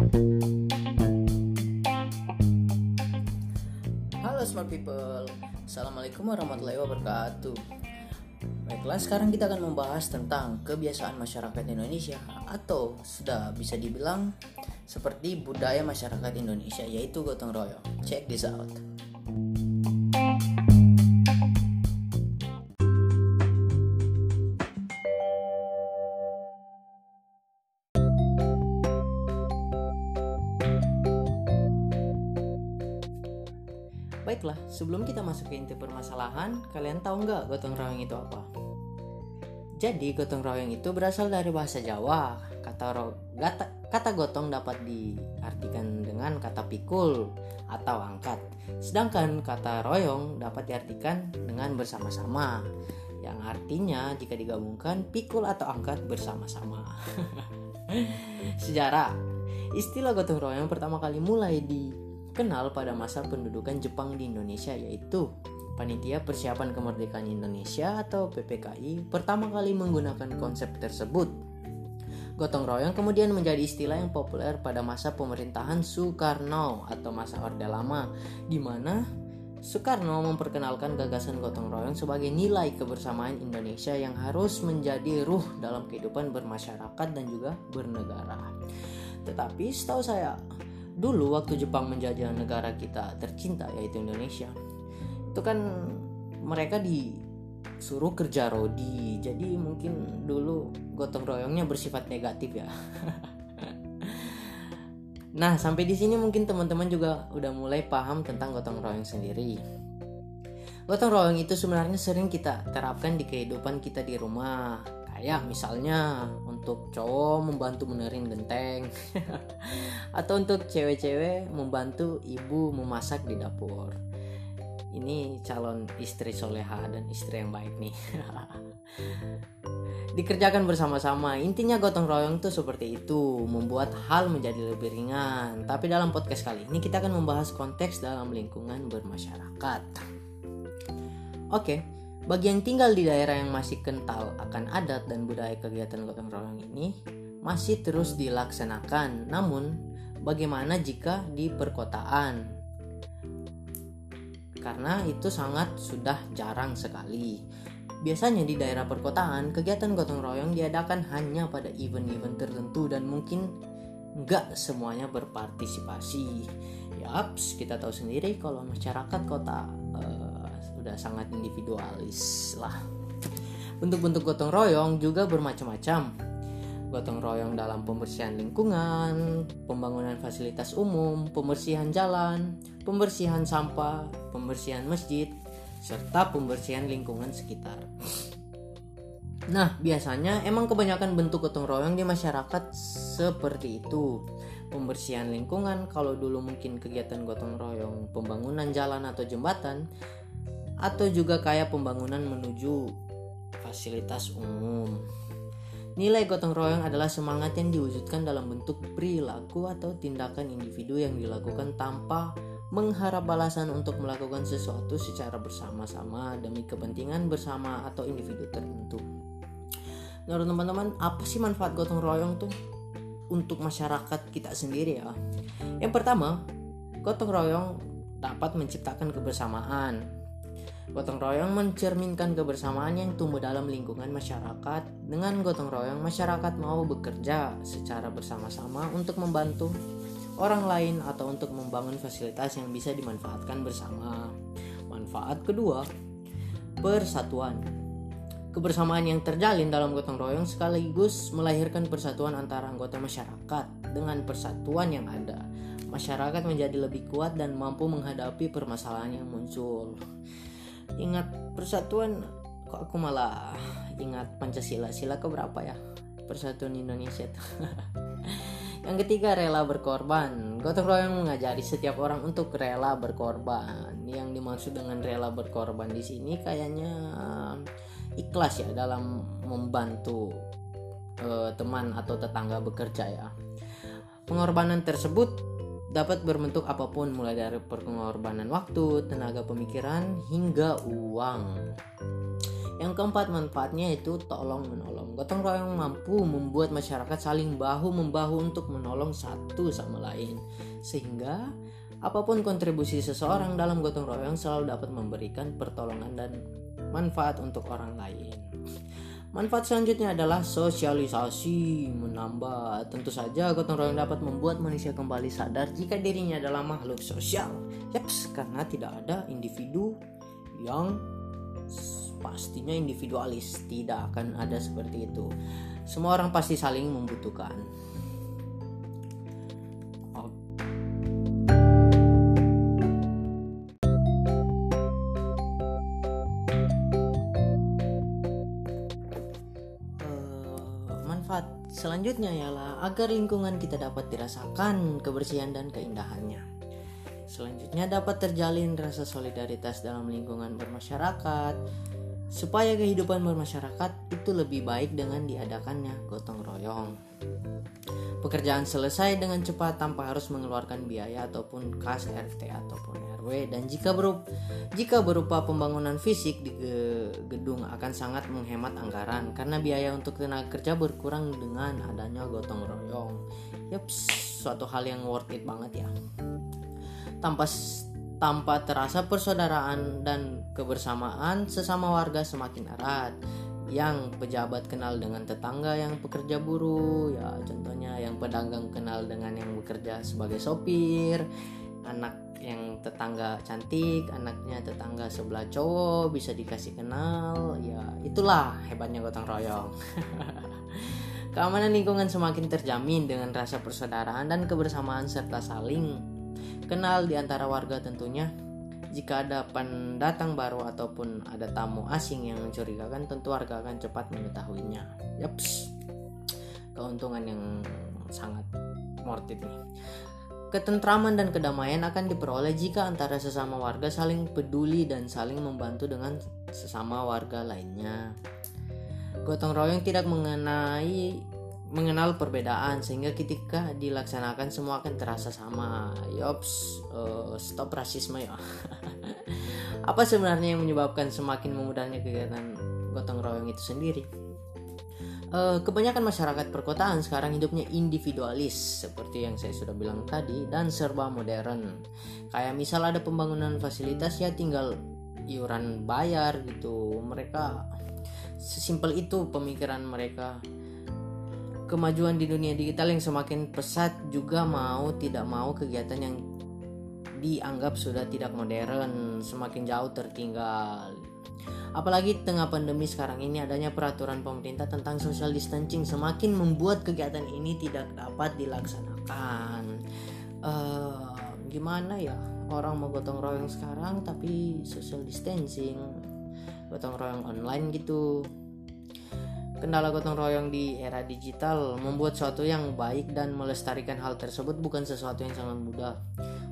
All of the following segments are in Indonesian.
Halo smart people, Assalamualaikum warahmatullahi wabarakatuh. Baiklah sekarang kita akan membahas tentang kebiasaan masyarakat Indonesia Atau sudah bisa dibilang seperti budaya masyarakat Indonesia yaitu gotong royong. Check this out Baiklah, sebelum kita masuk ke inti permasalahan, kalian tahu nggak gotong royong itu apa? Jadi, gotong royong itu berasal dari bahasa Jawa. Kata, ro, gata, kata gotong dapat diartikan dengan kata pikul atau angkat. Sedangkan kata royong dapat diartikan dengan bersama-sama. Yang artinya jika digabungkan pikul atau angkat bersama-sama. Sejarah Istilah gotong royong pertama kali mulai di kenal pada masa pendudukan Jepang di Indonesia yaitu Panitia Persiapan Kemerdekaan Indonesia atau PPKI pertama kali menggunakan konsep tersebut. Gotong royong kemudian menjadi istilah yang populer pada masa pemerintahan Soekarno atau masa Orde Lama di mana Soekarno memperkenalkan gagasan gotong royong sebagai nilai kebersamaan Indonesia yang harus menjadi ruh dalam kehidupan bermasyarakat dan juga bernegara. Tetapi setahu saya, dulu waktu Jepang menjajah negara kita tercinta yaitu Indonesia, itu kan mereka disuruh kerja rodi. Jadi mungkin dulu gotong royongnya bersifat negatif ya. nah, sampai di sini mungkin teman-teman juga udah mulai paham tentang gotong royong sendiri. Gotong royong itu sebenarnya sering kita terapkan di kehidupan kita di rumah, kayak misalnya untuk cowok membantu menerin genteng. Atau untuk cewek-cewek membantu ibu memasak di dapur. Ini calon istri soleha dan istri yang baik nih. Dikerjakan bersama-sama. Intinya gotong royong tuh seperti itu. Membuat hal menjadi lebih ringan. Tapi dalam podcast kali ini kita akan membahas konteks dalam lingkungan bermasyarakat. Oke. okay, bagi yang tinggal di daerah yang masih kental akan adat dan budaya kegiatan gotong royong ini masih terus dilaksanakan. Namun, bagaimana jika di perkotaan? Karena itu sangat sudah jarang sekali. Biasanya di daerah perkotaan, kegiatan gotong royong diadakan hanya pada event-event tertentu dan mungkin nggak semuanya berpartisipasi. Yaps, kita tahu sendiri kalau masyarakat kota udah sangat individualis lah. Bentuk-bentuk gotong royong juga bermacam-macam. Gotong royong dalam pembersihan lingkungan, pembangunan fasilitas umum, pembersihan jalan, pembersihan sampah, pembersihan masjid, serta pembersihan lingkungan sekitar. Nah, biasanya emang kebanyakan bentuk gotong royong di masyarakat seperti itu. Pembersihan lingkungan, kalau dulu mungkin kegiatan gotong royong pembangunan jalan atau jembatan, atau juga kayak pembangunan menuju fasilitas umum. Nilai gotong royong adalah semangat yang diwujudkan dalam bentuk perilaku atau tindakan individu yang dilakukan tanpa mengharap balasan untuk melakukan sesuatu secara bersama-sama demi kepentingan bersama atau individu tertentu. Menurut teman-teman, apa sih manfaat gotong royong tuh untuk masyarakat kita sendiri ya? Yang pertama, gotong royong dapat menciptakan kebersamaan, Gotong royong mencerminkan kebersamaan yang tumbuh dalam lingkungan masyarakat. Dengan gotong royong, masyarakat mau bekerja secara bersama-sama untuk membantu orang lain atau untuk membangun fasilitas yang bisa dimanfaatkan bersama. Manfaat kedua, persatuan. Kebersamaan yang terjalin dalam gotong royong sekaligus melahirkan persatuan antara anggota masyarakat. Dengan persatuan yang ada, masyarakat menjadi lebih kuat dan mampu menghadapi permasalahan yang muncul ingat persatuan kok aku malah ingat Pancasila? Sila keberapa ya? Persatuan Indonesia tuh. Yang ketiga rela berkorban. Gotong royong mengajari setiap orang untuk rela berkorban. Yang dimaksud dengan rela berkorban di sini kayaknya ikhlas ya dalam membantu uh, teman atau tetangga bekerja ya. Pengorbanan tersebut dapat berbentuk apa pun mulai dari pengorbanan waktu, tenaga pemikiran hingga uang. Yang keempat manfaatnya itu tolong menolong. Gotong royong mampu membuat masyarakat saling bahu membahu untuk menolong satu sama lain. Sehingga apa pun kontribusi seseorang dalam gotong royong selalu dapat memberikan pertolongan dan manfaat untuk orang lain. Manfaat selanjutnya adalah sosialisasi menambah. Tentu saja gotong royong dapat membuat manusia kembali sadar jika dirinya adalah makhluk sosial. Yaps, karena tidak ada individu yang pastinya individualis tidak akan ada seperti itu semua orang pasti saling membutuhkan selanjutnya ialah agar lingkungan kita dapat dirasakan kebersihan dan keindahannya. Selanjutnya dapat terjalin rasa solidaritas dalam lingkungan bermasyarakat, supaya kehidupan bermasyarakat itu lebih baik dengan diadakannya gotong royong. Pekerjaan selesai dengan cepat tanpa harus mengeluarkan biaya ataupun kas RT ataupun RW dan jika berupa, jika berupa pembangunan fisik di gedung akan sangat menghemat anggaran karena biaya untuk tenaga kerja berkurang dengan adanya gotong royong. Yaps, suatu hal yang worth it banget ya. Tanpa tanpa terasa persaudaraan dan kebersamaan sesama warga semakin erat. Yang pejabat kenal dengan tetangga yang pekerja buruh ya contohnya yang pedagang kenal dengan yang bekerja sebagai sopir anak yang tetangga cantik anaknya tetangga sebelah cowok bisa dikasih kenal ya itulah hebatnya gotong royong. Keamanan lingkungan semakin terjamin dengan rasa persaudaraan dan kebersamaan serta saling kenal di antara warga tentunya. Jika ada pendatang baru ataupun ada tamu asing yang mencurigakan, tentu warga akan cepat mengetahuinya. Yaps, keuntungan yang sangat worth nih. Ketentraman dan kedamaian akan diperoleh jika antara sesama warga saling peduli dan saling membantu dengan sesama warga lainnya. Gotong royong tidak mengenai mengenal perbedaan sehingga ketika dilaksanakan semua akan terasa sama. Yops, uh, stop rasisme ya. Apa sebenarnya yang menyebabkan semakin memudahnya kegiatan gotong royong itu sendiri? Uh, kebanyakan masyarakat perkotaan sekarang hidupnya individualis seperti yang saya sudah bilang tadi dan serba modern. Kayak misal ada pembangunan fasilitas ya tinggal iuran bayar gitu. Mereka sesimpel itu pemikiran mereka kemajuan di dunia digital yang semakin pesat juga mau tidak mau kegiatan yang dianggap sudah tidak modern semakin jauh tertinggal. Apalagi tengah pandemi sekarang ini adanya peraturan pemerintah tentang social distancing semakin membuat kegiatan ini tidak dapat dilaksanakan. Uh, gimana ya orang mau gotong royong sekarang tapi social distancing gotong royong online gitu Kendala gotong royong di era digital membuat sesuatu yang baik dan melestarikan hal tersebut bukan sesuatu yang sangat mudah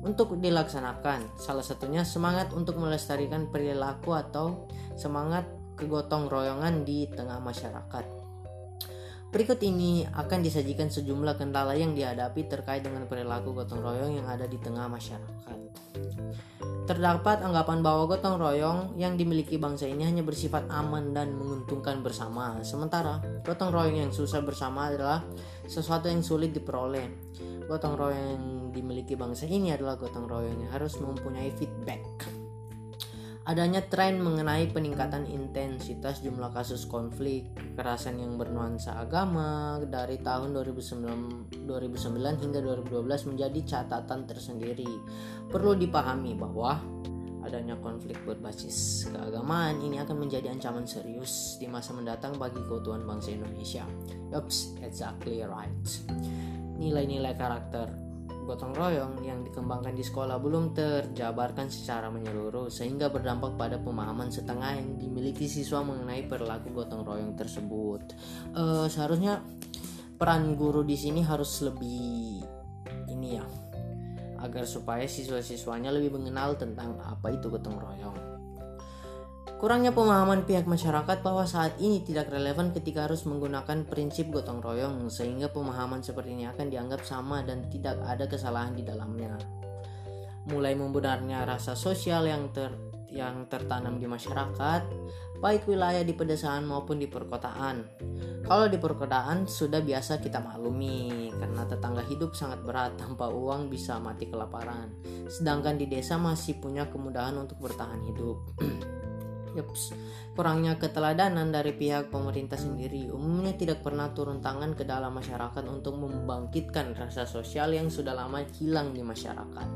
untuk dilaksanakan. Salah satunya semangat untuk melestarikan perilaku atau semangat kegotong royongan di tengah masyarakat. Berikut ini akan disajikan sejumlah kendala yang dihadapi terkait dengan perilaku gotong royong yang ada di tengah masyarakat. Terdapat anggapan bahwa gotong royong yang dimiliki bangsa ini hanya bersifat aman dan menguntungkan bersama. Sementara, gotong royong yang susah bersama adalah sesuatu yang sulit diperoleh. Gotong royong yang dimiliki bangsa ini adalah gotong royong yang harus mempunyai feedback adanya tren mengenai peningkatan intensitas jumlah kasus konflik kekerasan yang bernuansa agama dari tahun 2009, 2009 hingga 2012 menjadi catatan tersendiri. Perlu dipahami bahwa adanya konflik berbasis keagamaan ini akan menjadi ancaman serius di masa mendatang bagi keutuhan bangsa Indonesia. Yups, exactly right. Nilai-nilai karakter gotong royong yang dikembangkan di sekolah belum terjabarkan secara menyeluruh sehingga berdampak pada pemahaman setengah yang dimiliki siswa mengenai perilaku gotong royong tersebut. Uh, seharusnya peran guru di sini harus lebih ini ya agar supaya siswa-siswanya lebih mengenal tentang apa itu gotong royong. Kurangnya pemahaman pihak masyarakat bahwa saat ini tidak relevan ketika harus menggunakan prinsip gotong royong sehingga pemahaman seperti ini akan dianggap sama dan tidak ada kesalahan di dalamnya. Mulai membenarnya rasa sosial yang ter yang tertanam di masyarakat, baik wilayah di pedesaan maupun di perkotaan. Kalau di perkotaan sudah biasa kita maklumi karena tetangga hidup sangat berat tanpa uang bisa mati kelaparan. Sedangkan di desa masih punya kemudahan untuk bertahan hidup. Yups, kurangnya keteladanan dari pihak pemerintah sendiri umumnya tidak pernah turun tangan ke dalam masyarakat untuk membangkitkan rasa sosial yang sudah lama hilang di masyarakat.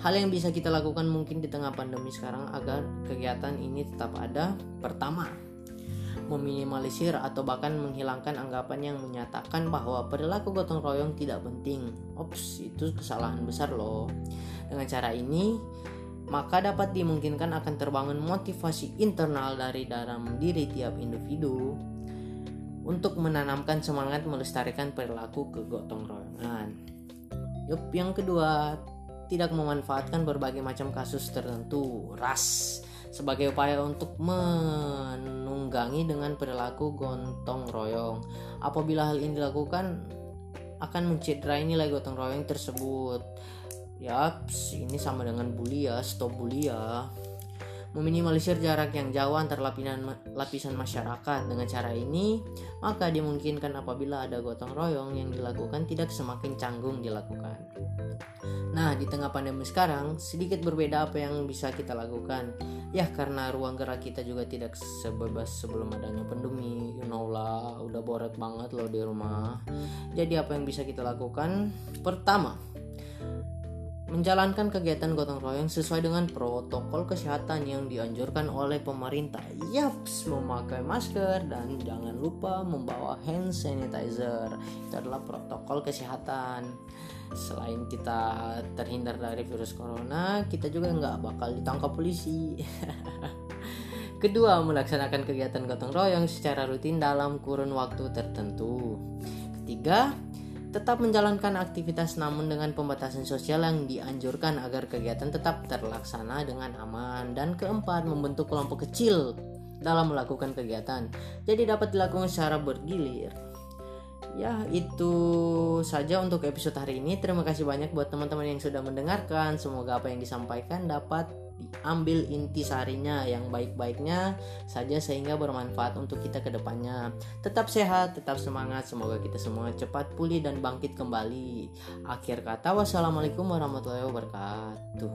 Hal yang bisa kita lakukan mungkin di tengah pandemi sekarang agar kegiatan ini tetap ada. Pertama, meminimalisir atau bahkan menghilangkan anggapan yang menyatakan bahwa perilaku gotong royong tidak penting. Ops, itu kesalahan besar loh. Dengan cara ini, maka dapat dimungkinkan akan terbangun motivasi internal dari dalam diri tiap individu untuk menanamkan semangat melestarikan perilaku kegotong royongan. Yup, yang kedua, tidak memanfaatkan berbagai macam kasus tertentu, ras, sebagai upaya untuk menunggangi dengan perilaku gotong royong. Apabila hal ini dilakukan, akan mencederai nilai gotong royong tersebut ya ini sama dengan bully ya stop bully ya. Meminimalisir jarak yang jauh antar lapisan, lapisan masyarakat. Dengan cara ini maka dimungkinkan apabila ada gotong royong yang dilakukan tidak semakin canggung dilakukan. Nah di tengah pandemi sekarang sedikit berbeda apa yang bisa kita lakukan. Ya karena ruang gerak kita juga tidak sebebas sebelum adanya pandemi. You know lah udah boret banget loh di rumah. Jadi apa yang bisa kita lakukan? Pertama menjalankan kegiatan gotong royong sesuai dengan protokol kesehatan yang dianjurkan oleh pemerintah. Yaps, memakai masker dan jangan lupa membawa hand sanitizer. Itu adalah protokol kesehatan. Selain kita terhindar dari virus corona, kita juga nggak bakal ditangkap polisi. Kedua, melaksanakan kegiatan gotong royong secara rutin dalam kurun waktu tertentu. Ketiga, tetap menjalankan aktivitas namun dengan pembatasan sosial yang dianjurkan agar kegiatan tetap terlaksana dengan aman. Dan keempat membentuk kelompok kecil dalam melakukan kegiatan. Jadi dapat dilakukan secara bergilir. Ya itu saja untuk episode hari ini. Terima kasih banyak buat teman-teman yang sudah mendengarkan. Semoga apa yang disampaikan dapat diambil intisarinya yang baik-baiknya saja sehingga bermanfaat untuk kita ke depannya. Tetap sehat, tetap semangat, semoga kita semua cepat pulih dan bangkit kembali. Akhir kata wassalamualaikum warahmatullahi wabarakatuh.